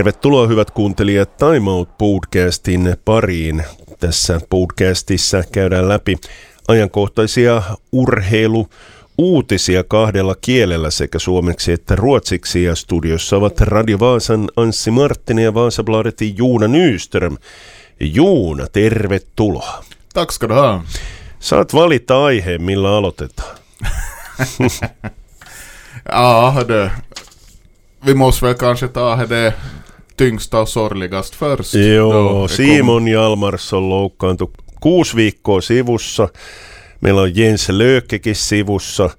Tervetuloa hyvät kuuntelijat Time Out podcastin pariin. Tässä podcastissa käydään läpi ajankohtaisia urheilu uutisia kahdella kielellä sekä suomeksi että ruotsiksi ja studiossa ovat Radio Vaasan Anssi Marttinen ja Vaasabladetin Juuna Nyström. Juuna, tervetuloa. Tack ska du ha. Saat valita aiheen, millä aloitetaan. ja, det, vi måste väl kanske ta det tyngsta och sorgligast först. Joo, Simon Jalmars on loukkaantu kuusi viikkoa sivussa. Meillä on Jens Löökkekin sivussa.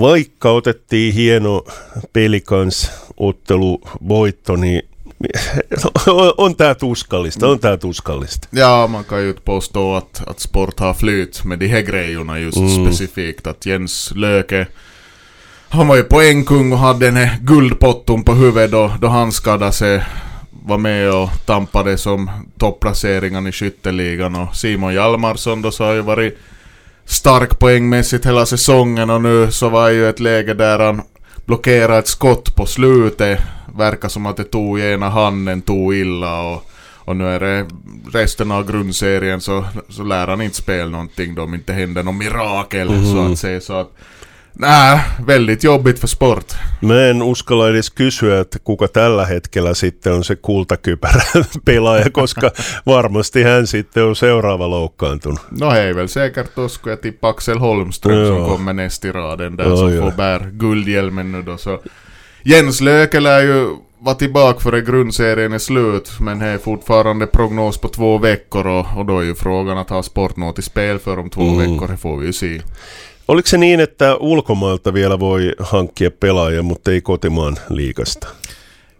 Vaikka otettiin hieno pelikans ottelu voitto, niin on, on tämä tuskallista, on tämä tuskallista. Ja, man kan ju påstå att, att sport har flyt med de här grejerna just mm. specifikt. Att Jens Löke, han var ju poängkung och hade den här guldpotton på huvudet då, då han skadade sig. Var med och tampade som topplaceringen i skytteligan och Simon Hjalmarsson då så har ju varit stark poängmässigt hela säsongen och nu så var ju ett läge där han blockerade ett skott på slutet. Verkar som att det tog ena handen tog illa och, och nu är det resten av grundserien så, så lär han inte spela någonting då om inte händer något mirakel mm. så att säga. Så att Nää, väldigt jobbigt för sport. Mä en uskalla edes kysyä, että kuka tällä hetkellä sitten on se kultakypärä pelaaja, koska varmasti hän sitten on seuraava loukkaantunut. No hej väl säkert då skulle jag tippa Axel Holmström ja. som kommer näst i raden där ja, som ja. får bär guldhjälmen nu då. Så Jens Löke lär ju vara tillbaka före grundserien är slut, men det är fortfarande prognos på två veckor och, och då är ju frågan att ha Sportnot i spel för om två mm. veckor, det får vi ju se. Oliko se niin, että ulkomailta vielä voi hankkia pelaajia, mutta ei kotimaan liikasta?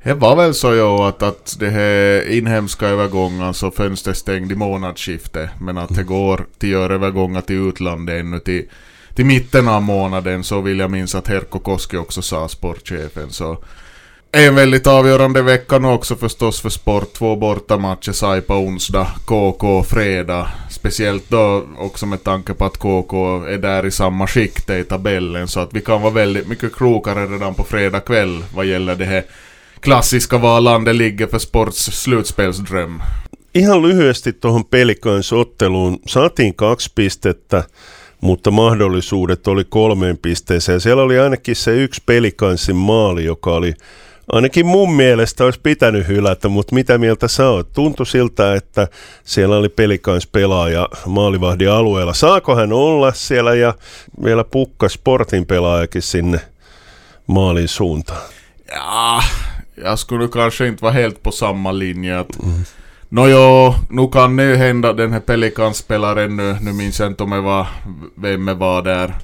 Det var väl så ju att, att det här inhemska övergången så fönstret stängd i månadsskiftet. Men att det går till göra övergångar till utlandet ännu till, till mitten av månaden så vill jag minnas att Herko Koski också sa sportchefen. Så en väldigt avgörande vecka nu också förstås för sport. Två bortamatcher, Saipa onsdag, KK fredag. Speciellt då också med tanke på att KK är där i samma skikt i tabellen. Så att vi kan vara väldigt mycket klokare redan på fredag kväll vad gäller det här klassiska var landet ligger för sports slutspelsdröm. Ihan lyhyesti tuohon Pelikans otteluun. Saatiin kaksi pistettä, mutta mahdollisuudet oli kolmeen pisteeseen. Siellä oli ainakin se yksi Pelikansin maali, joka oli ainakin mun mielestä olisi pitänyt hylätä, mutta mitä mieltä sä oot? Tuntui siltä, että siellä oli pelikans pelaaja maalivahdin alueella. Saako hän olla siellä ja vielä pukka sportin pelaajakin sinne maalin suuntaan? Ja, jag skulle kanske inte vara helt på samma linje. Att, mm. No jo, nu kan det ju hända den här Pelikans-spelaren nu, nu minns jag inte om det var, vem det var där.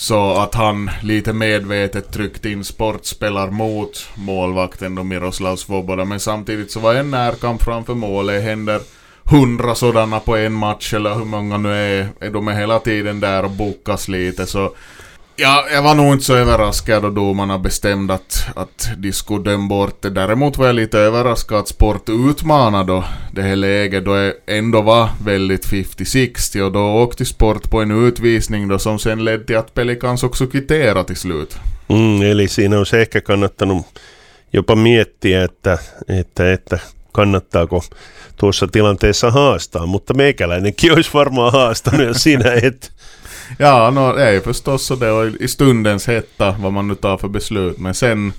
Så att han lite medvetet tryckte in sportspelar mot målvakten då Miroslav Svoboda. Men samtidigt så var en närkamp framför målet. Händer hundra sådana på en match eller hur många nu är. Är de är hela tiden där och bokas lite så Ja, jag var nog inte så överraskad då domarna bestämde att, att de skulle döma bort det. Däremot var jag lite överraskad att Sport utmanade då det här läget då det ändå var väldigt 50-60 och då åkte Sport på en utvisning då som sen ledde till att Pelikans också kvittera till slut. Mm, eli siinä olisi ehkä kannattanut jopa miettiä, että, että, että kannattaako tuossa tilanteessa haastaa, mutta meikäläinenkin olisi varmaan haastanut, jos sinä et Ja, no, det är ju förstås så det och i stundens hetta vad man nu tar för beslut. Men sen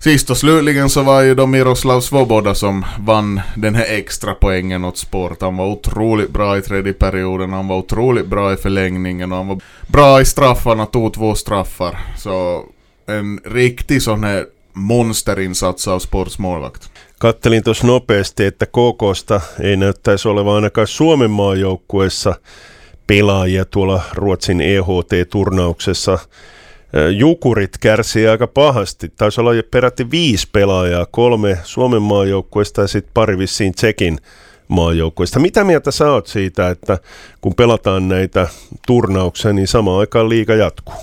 Sist och slutligen så var ju då Miroslav Svoboda som vann den här extra poängen åt sport. Han var otroligt bra i tredje perioden, han var otroligt bra i förlängningen och han var bra i straffarna, tog två straffar. Så en riktig sån här monsterinsats av sportsmålvakt. Kattelin tuossa nopeasti, että KKsta ei näyttäisi olevan ainakaan Suomen maajoukkueessa pelaajia tuolla Ruotsin EHT-turnauksessa. Jukurit kärsii aika pahasti. Taisi olla peräti viisi pelaajaa, kolme Suomen maajoukkueesta ja sitten pari vissiin Tsekin maajoukkueesta. Mitä mieltä sä oot siitä, että kun pelataan näitä turnauksia, niin samaan aikaan liiga jatkuu?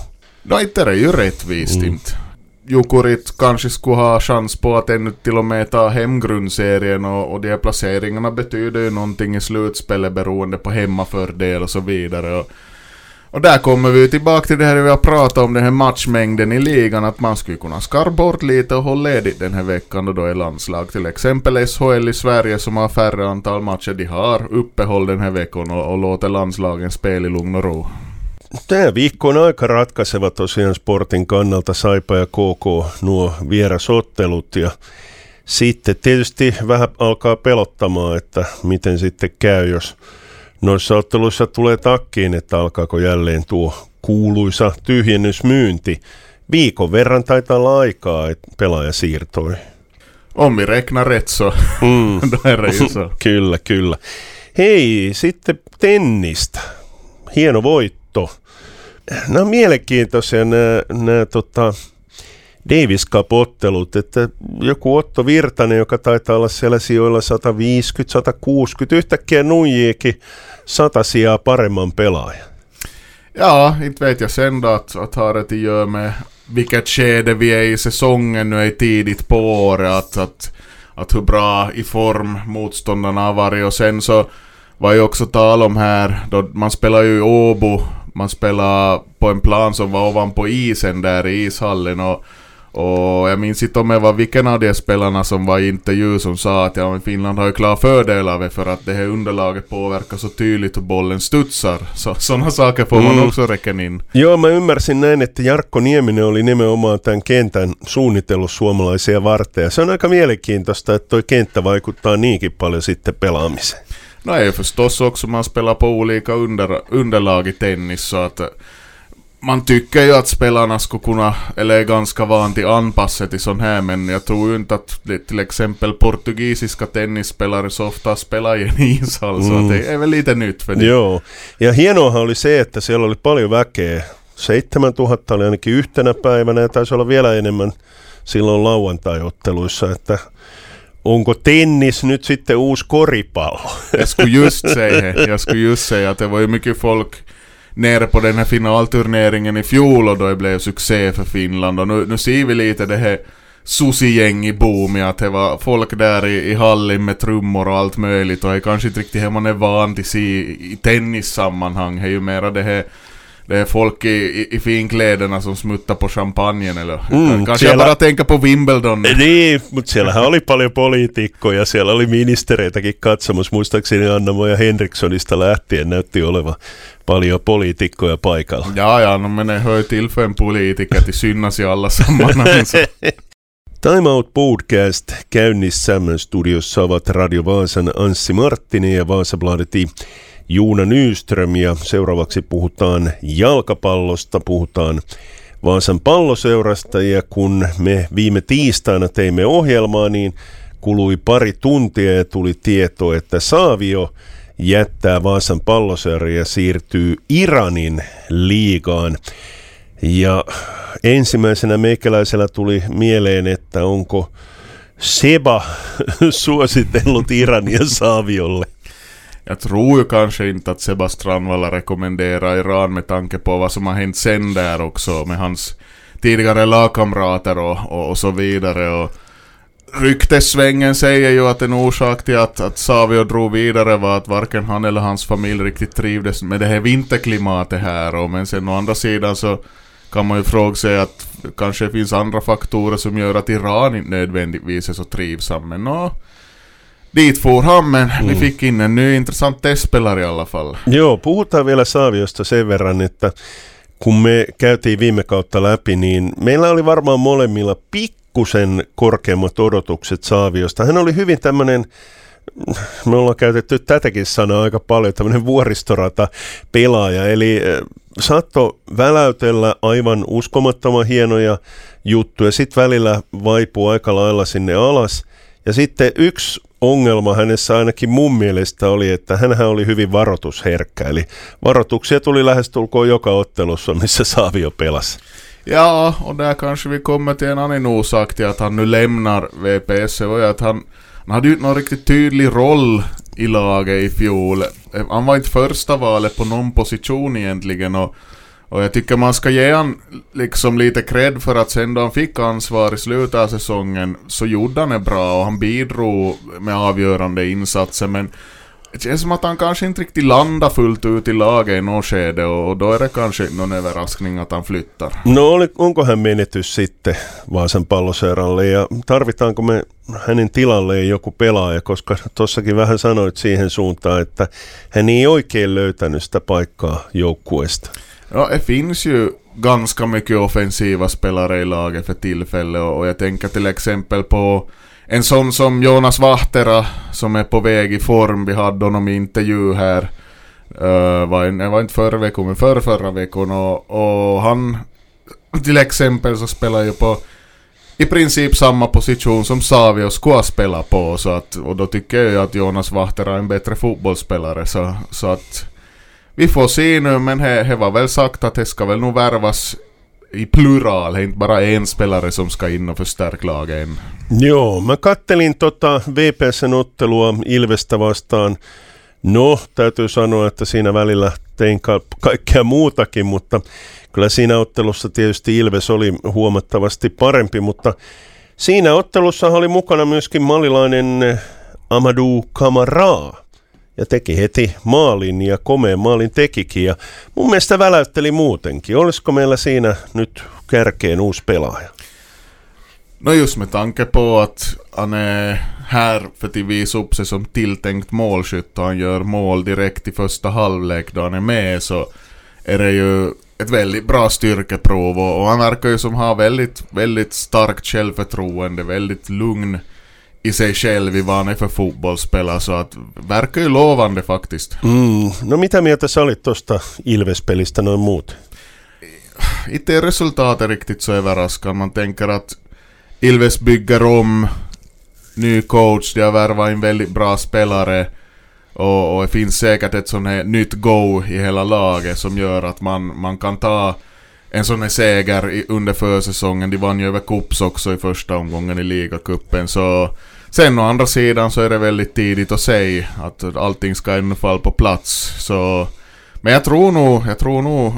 No ju rättvist mm. inte. Jukurit kanske skulle ha chans på att ännu till och med ta hem grundserien och, och de här placeringarna betyder ju någonting i slutspelet beroende på hemmafördel och så vidare. Och, Och där kommer vi tillbaka till det här vi har pratat om, den här matchmängden i ligan, att man skulle kunna skarpa bort lite och hålla ledigt den här veckan och då är landslag. Till exempel SHL i Sverige som har färre antal matcher, de har uppehåll den här veckan och, och låter landslagen spela i lugn och ro. Tämä viikko on aika ratkaiseva tosiaan sportin kannalta Saipa ja KK nuo vierasottelut ja sitten tietysti vähän alkaa pelottamaan, että miten sitten käy, jos noissa otteluissa tulee takkiin, että alkaako jälleen tuo kuuluisa tyhjennysmyynti. Viikon verran taitaa olla aikaa, että pelaaja siirtoi. Om rekna rätt så, mm. kyllä, kyllä. Hei, sitten tennistä. Hieno voitto. Nämä on mielenkiintoisia nämä, nämä tota, Davis Cup-ottelut, että joku Otto Virtanen, joka taitaa olla siellä sijoilla 150-160, yhtäkkiä nuijiikin sata sijaa paremman pelaajan. Ja, inte vet jag sen då att, att ha det att göra med vilket skede vi är i säsongen nu är tidigt på året, att, att, att hur bra i form motståndarna har varit och sen så var ju också tal om här, då man spelar ju i Åbo, man spelar på en plan som var ovanpå isen där i ishallen och och jag minns inte om det var vilken av de spelarna som var i intervju som sa att ja, Finland har ju klar fördel av det för att det här underlaget påverkar så tydligt hur bollen studsar. Så, sådana saker får man mm. också räkna in. Joo, mä ymmärsin näin, että Jarkko Nieminen oli nimenomaan tämän kentän suunnitellut suomalaisia varten. Ja se on aika mielenkiintoista, että toi kenttä vaikuttaa niinkin paljon sitten pelaamiseen. No är förstås också man spelar på olika under, underlag i tennis så att man tycker ju att spelarna skulle kunna, eller är ganska van till anpassa till sån här, men jag tror ju inte att det, till exempel portugisiska tennisspelare så ofta spelar i en ishall, mm. så det är väl lite nytt för det. Joo, ja hienoahan oli se, että siellä oli paljon väkeä. 7000 oli ainakin yhtenä päivänä ja taisi olla vielä enemmän silloin lauantai-otteluissa, että onko tennis nyt sitten uusi koripallo? Jag skulle just säga, jag skulle just säga att det var ju mycket folk nere på den här finalturneringen i fjol och då det blev succé för Finland. Och nu, nu ser vi lite det här susi boom att det var folk där i, i hallen med trummor och allt möjligt. Och det är kanske inte riktigt hur man är van till se i, i tennissammanhang, det är ju mera det här det är folk i, i, i finkläderna som smuttar på champagnen eller mm, kanske siellä, jag bara tänker på Wimbledon. Niin, mutta siellähän oli paljon poliitikkoja, siellä oli ministereitäkin katsomassa, muistaakseni Anna-Maja Henrikssonista lähtien näytti oleva paljon poliitikkoja paikalla. Ja, ja, no menee hör till för en politiker till synas i alla sammanhang. Time Out Podcast käynnissä studiossa ovat Radio Vaasan Anssi Marttinen ja Vaasabladetin Juuna Nyström ja seuraavaksi puhutaan jalkapallosta, puhutaan Vaasan palloseurasta ja kun me viime tiistaina teimme ohjelmaa, niin kului pari tuntia ja tuli tieto, että Saavio jättää Vaasan palloseura ja siirtyy Iranin liigaan. Ja ensimmäisenä meikäläisellä tuli mieleen, että onko Seba suositellut Irania Saaviolle. Jag tror ju kanske inte att Sebastian Walla rekommenderar Iran med tanke på vad som har hänt sen där också med hans tidigare lagkamrater och, och, och så vidare. Och ryktessvängen säger ju att en orsak till att, att Savio drog vidare var att varken han eller hans familj riktigt trivdes med det här vinterklimatet här. Och, men sen å andra sidan så kan man ju fråga sig att kanske finns andra faktorer som gör att Iran inte nödvändigtvis är så trivsam. Men no, dit for han, men mm. vi fick in en ny intressant testspelare i alla fall. Joo, puhutaan vielä Saaviosta sen verran, että kun me käytiin viime kautta läpi, niin meillä oli varmaan molemmilla pikkusen korkeammat odotukset Saaviosta. Hän oli hyvin tämmöinen me ollaan käytetty tätäkin sanaa aika paljon, tämmöinen vuoristorata pelaaja, eli eh, saatto väläytellä aivan uskomattoman hienoja juttuja, sitten välillä vaipuu aika lailla sinne alas, ja sitten yksi ongelma hänessä ainakin mun mielestä oli, että hän oli hyvin varoitusherkkä. Eli varoituksia tuli lähestulkoon joka ottelussa, missä Savio pelasi. Ja, och där kanske vi kommer till en annan orsak till att han nu lämnar VPS. var ju att han, han hade ju inte någon riktigt tydlig roll i laget i fjol. Han var inte första valet på någon position egentligen och och jag tycker man ska ge han liksom lite cred för att sen då han fick ansvar i slutet av säsongen så gjorde han det bra och han bidrog med avgörande insatser men det känns som att han kanske inte riktigt landar fullt ut i laget i något skede och då är det kanske någon överraskning att han flyttar. No onko hän menetys sitten Vaasan palloseuralle ja tarvitaanko me hänen tilalleen joku pelaaja, koska tuossakin vähän sanoit siihen suuntaan, että hän ei oikein löytänyt sitä paikkaa joukkueesta. Ja, det finns ju ganska mycket offensiva spelare i laget för tillfället och, jag tänker till exempel på en sån som Jonas Vahtera som är på väg i form. Vi hade honom i intervju här. Uh, var, en, var inte förra veckan men förra, förra veckan och, och han till exempel så spelar ju på i princip samma position som Savio skulle spela på så att, och då tycker jag att Jonas Vahtera är en bättre fotbollsspelare så, så att vi får se nu men det var väl sagt att det ska väl nog värvas i plural, det är inte bara en spelare som ska in och förstärka laget. Joo, mä kattelin tota VPSn ottelua Ilvestä vastaan. No, täytyy sanoa, että siinä välillä tein ka- kaikkea muutakin, mutta kyllä siinä ottelussa tietysti Ilves oli huomattavasti parempi, mutta siinä ottelussa oli mukana myöskin malilainen Amadou Kamaraa ja teki heti maalin ja komeen maalin tekikin ja mun mielestä väläytteli muutenkin. Olisiko meillä siinä nyt kärkeen uusi pelaaja? No just med tanke på att han är här för att visa upp sig som tilltänkt målskytt och han gör mål direkt i första halvlek då han är med så är det ju ett väldigt bra styrkeprov och, och han verkar ju som ha väldigt, väldigt starkt självförtroende, väldigt lugn i sig själv i vad han är för fotbollsspelare så att verkar ju lovande faktiskt. Mm. No mitä mieltä sä olit tosta Ilves-pelistä noin muut? Inte är resultatet riktigt så överraskande. Man tänker att Ilves bygger om, ny coach, de har värvat in väldigt bra spelare och, och det finns säkert ett sånt här nytt go i hela laget som gör att man, man kan ta en sån här seger i, under försäsongen. De vann ju över Kups också i första omgången i ligacupen så Sen å andra sidan så är det väldigt tidigt att säga att allting ska ännu falla på plats. Så, men jag tror nog, jag tror nog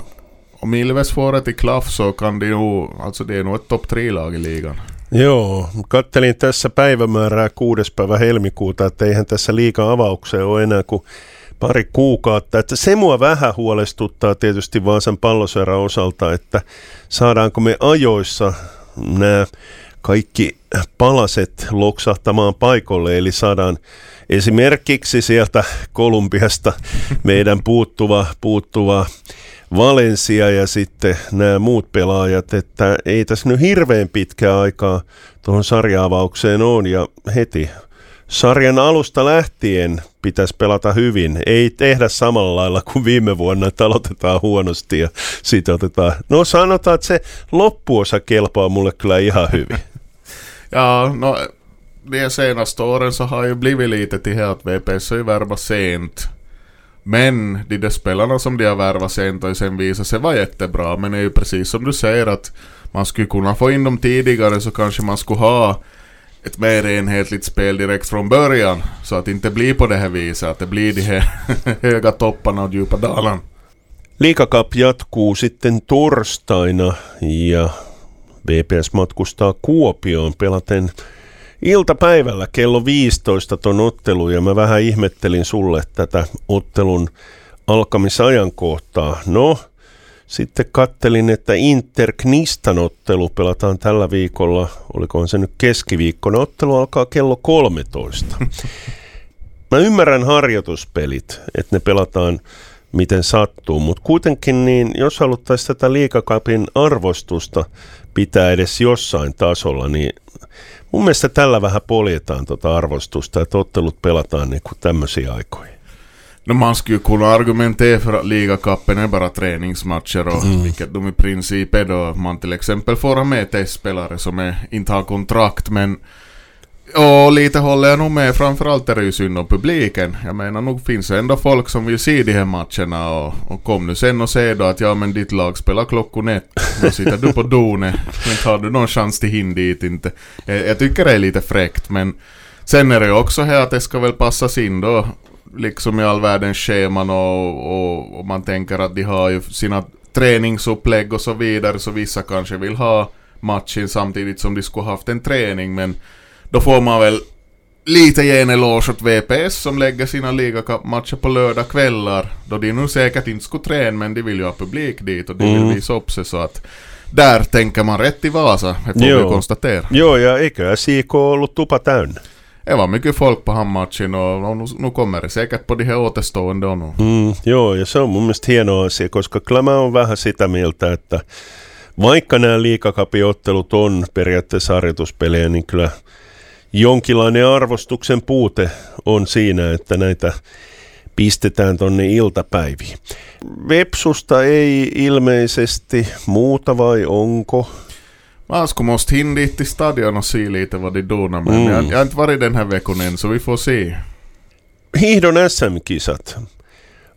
om Ilves får ett i klaff så kan det nog, alltså det är nog ett topp tre lag i ligan. Joo, kattelin tässä päivämäärää kuudes päivä helmikuuta, että eihän tässä liiga avaukseen ole enää kuin pari kuukautta. Että se mua vähän huolestuttaa tietysti Vaasan palloseura osalta, että saadaanko me ajoissa nämä kaikki palaset loksahtamaan paikolle, eli saadaan esimerkiksi sieltä Kolumbiasta meidän puuttuva, puuttuva Valencia ja sitten nämä muut pelaajat, että ei tässä nyt hirveän pitkää aikaa tuohon sarjaavaukseen on ja heti sarjan alusta lähtien pitäisi pelata hyvin. Ei tehdä samalla lailla kuin viime vuonna, että aloitetaan huonosti ja sitten otetaan... No sanotaan, että se loppuosa kelpaa mulle kyllä ihan hyvin. ja, no, de senaste åren så har ju blivit lite till att VPS har ju värvat sent. Men de där spelarna som de har värvat sent ju sen visat sig vara jättebra. Men det är ju precis som du säger att man skulle kunna få in dem tidigare så kanske man skulle ha ett mer enhetligt spel direkt från början. Så att det inte blir på det här viset, att det blir de här höga topparna och djupa dalarna. Liikakap jatkuu sitten torstaina ja VPS matkustaa Kuopioon pelaten iltapäivällä kello 15 ton ottelu ja mä vähän ihmettelin sulle tätä ottelun alkamisajankohtaa. No, sitten kattelin, että Inter Knistan ottelu pelataan tällä viikolla, olikohan se nyt keskiviikkona, ottelu alkaa kello 13. Mä ymmärrän harjoituspelit, että ne pelataan miten sattuu, mutta kuitenkin niin, jos haluttaisiin tätä liikakapin arvostusta pitää edes jossain tasolla, niin mun mielestä tällä vähän poljetaan tuota arvostusta, että ottelut pelataan niin kuin tämmöisiä aikoja. Man skulle kunna argumentera för att ligakappen är bara träningsmatcher och mm. vilket de i princip är då man till exempel får ha med testspelare som är, inte har kontrakt men och lite håller jag nog med, framförallt är det ju synd om publiken. Jag menar nog finns det ändå folk som vill se de här matcherna och, och kom nu sen och säg då att ja men ditt lag spelar klockan ett. Då sitter du på Done, men tar du någon chans till hin dit inte. Jag, jag tycker det är lite fräckt men sen är det ju också här att det ska väl passas in då liksom i all världens scheman och, och, och man tänker att de har ju sina träningsupplägg och så vidare så vissa kanske vill ha matchen samtidigt som de skulle haft en träning men då får man väl lite ge en eloge åt VPS som lägger sina ligacupmatcher på lördagkvällar. Då de nu säkert inte skulle träna men de vill ju ha publik dit och de Mm. vill visa upp sig så att där tänker man rätt i Vasa, det får vi konstatera. Joo, ja eiköhän SIK ollut tupa täynnä. Det var mycket folk på hamnmatchen och, och nu, nu kommer det säkert på de här återstående och nu. Mm, joo, ja se on mun mielestä hieno asia, koska kyllä mä oon vähän sitä mieltä, että vaikka nämä liikakapiottelut on periaatteessa harjoituspelejä, niin kyllä jonkinlainen arvostuksen puute on siinä, että näitä pistetään tonne iltapäiviin. Vepsusta ei ilmeisesti muuta vai onko? Man skulle måste hinna dit till stadion och se lite vad de donar men Mm. jag, jag har inte varit den här veckan än så vi får se. Hiihdon SM-kisat.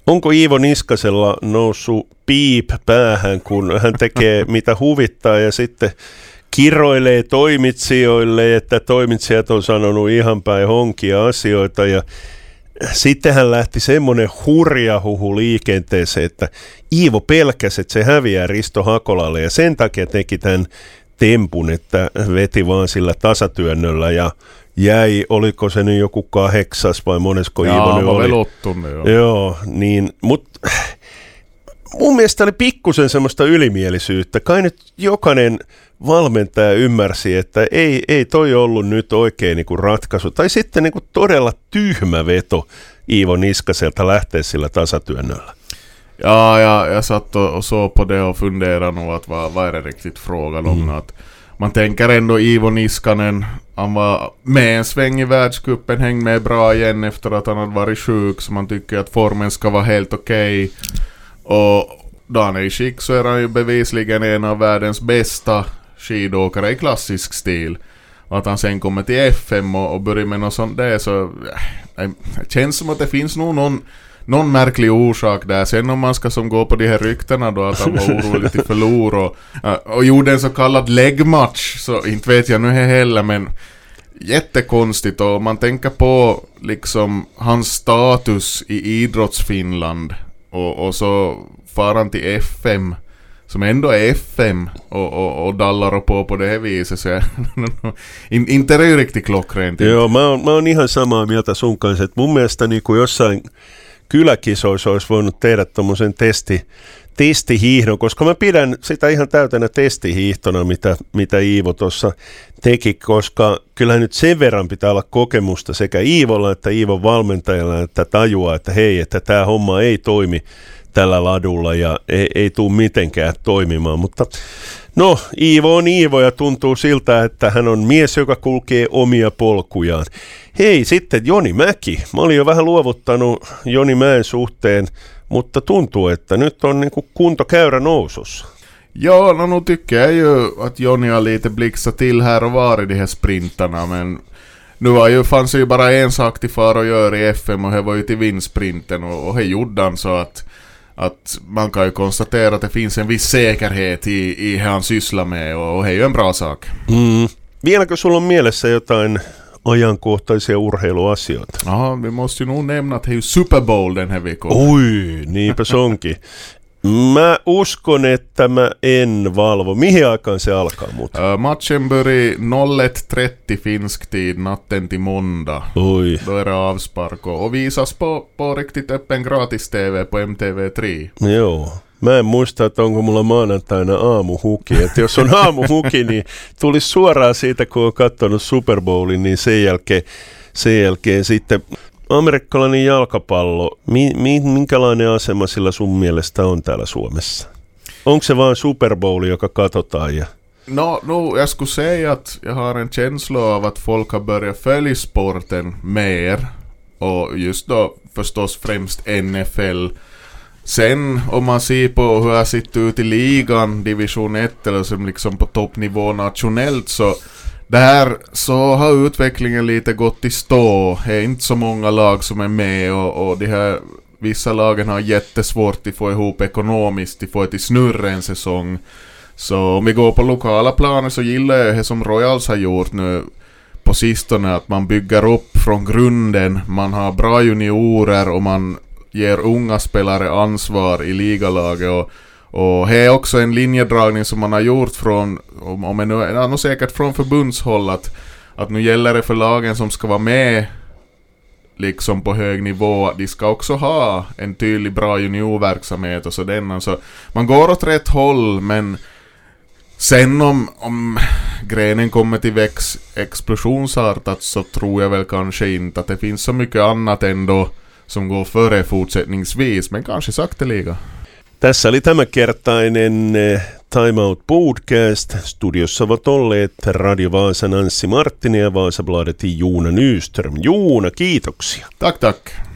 Onko Iivo Niskasella noussut piip päähän, kun hän tekee mitä huvittaa ja sitten kiroilee toimitsijoille, että toimitsijat on sanonut ihan päin honkia asioita ja sitten hän lähti semmoinen hurja huhu liikenteeseen, että Iivo pelkäsi, että se häviää Risto Hakolalle ja sen takia teki tämän tempun, että veti vaan sillä tasatyönnöllä ja jäi, oliko se nyt joku kahdeksas vai monesko Iivo Ja, nyt oli? Ja. Joo, niin, mutta mun mielestä oli pikkusen semmoista ylimielisyyttä. Kai nyt jokainen valmentaja ymmärsi, että ei, ei toi ollut nyt oikein niin kuin ratkaisu. Tai sitten niin kuin todella tyhmä veto Iivo Niskaselta lähteä sillä tasatyönnöllä. Ja, ja, jag satt och, och såg på det och funderade nog att vad, vad är det riktigt frågan om. Att man tänker ändå Ivo Niskanen, han var med en sväng i världscupen, hängde med bra igen efter att han hade varit sjuk, så man tycker att formen ska vara helt okej. Och då han är i skick så är han ju bevisligen en av världens bästa skidåkare i klassisk stil. Och att han sen kommer till FM och, och börjar med något sånt där så... äh, Det känns som att det finns nog någon, någon märklig orsak där. Sen om man ska som gå på de här ryktena då att han var orolig till förlor och, äh, och gjorde en så kallad läggmatch så inte vet jag nu heller men jättekonstigt och man tänker på liksom hans status i idrottsfinland och, och så far han till FM som ändå är FM och, och, och dallar och på på det här viset så jag, in, inte det är ju riktigt klockrent. Joo, mä oon, mä oon ihan samaa mieltä sun kanssa, että mun mielestä niin kuin jossain kyläkisoissa olisi voinut tehdä tuommoisen testi, testihiihdon, koska mä pidän sitä ihan täytänä testihiihtona, mitä, mitä Iivo tuossa teki, koska kyllä nyt sen verran pitää olla kokemusta sekä Iivolla että Iivon valmentajalla, että tajuaa, että hei, että tämä homma ei toimi tällä ladulla ja ei, ei tule mitenkään toimimaan, mutta no Iivo on Iivo ja tuntuu siltä, että hän on mies, joka kulkee omia polkujaan. Hei, sitten Joni Mäki. Mä olin jo vähän luovuttanut Joni Mäen suhteen, mutta tuntuu, että nyt on niin kuin kuntokäyrä nousussa. Ja, no, nu tycker jag ju att Jonny har lite blixtrat till här och var i de här sprintarna men nu var ju, fanns ju bara en sak till far att göra i FM och det var ju till vinstsprinten och, och det gjorde han så att att man kan ju konstatera att det finns en viss säkerhet i, i han sysslar med och, och det är ju en bra sak. Mm. Vieläkö sulla on mielessä jotain ajankohtaisia urheiluasioita? Ja, vi måste ju nog nämna att det är ju Super Bowl den här veckan. Oi, niinpä se onkin. Mä uskon, että mä en valvo. Mihin aikaan se alkaa muuten? Uh, matchen börjar 01.30 finsk tid natten till måndag. Oi. Då är det avspark och, och visas på, på riktigt öppen gratis-tv på MTV3. Joo. Mä en muista, että onko mulla maanantaina aamuhuki. Että jos on aamuhuki, niin tulisi suoraan siitä, kun on katsonut Super Bowlin, niin sen jälkeen, sen jälkeen sitten amerikkalainen jalkapallo. Mi, mi, minkälainen asema sillä sun mielestä on täällä Suomessa? Onko se vaan Super Bowl, joka katsotaan ja Nå, no, jag skulle säga att jag har en känsla av att folk har börjat följa sporten mer. Och just då förstås främst NFL. Sen om man ser på hur jag sett ut i ligan, division 1 eller som liksom på toppnivå nationellt så där så har utvecklingen lite gått i stå. Det är inte så många lag som är med och, och de här vissa lagen har jättesvårt att få ihop ekonomiskt, att få det till snurra en säsong. Så om vi går på lokala planer så gillar jag det som Royals har gjort nu på sistone, att man bygger upp från grunden, man har bra juniorer och man ger unga spelare ansvar i ligalaget och, och det är också en linjedragning som man har gjort från, om, om nu, ja, nog säkert från förbundshåll att att nu gäller det för lagen som ska vara med liksom på hög nivå, att de ska också ha en tydlig bra juniorverksamhet och sådär. Så man går åt rätt håll, men sen om, om grenen kommer till väx explosionsartat så tror jag väl kanske inte att det finns så mycket annat ändå som går före fortsättningsvis, men kanske sakteliga. Tässä oli tämänkertainen eh, Time Out Podcast. Studiossa ovat olleet Radio Vaasan Anssi Marttinen ja Vaasabladetin Juuna Nyström. Juuna, kiitoksia. Tack, tack.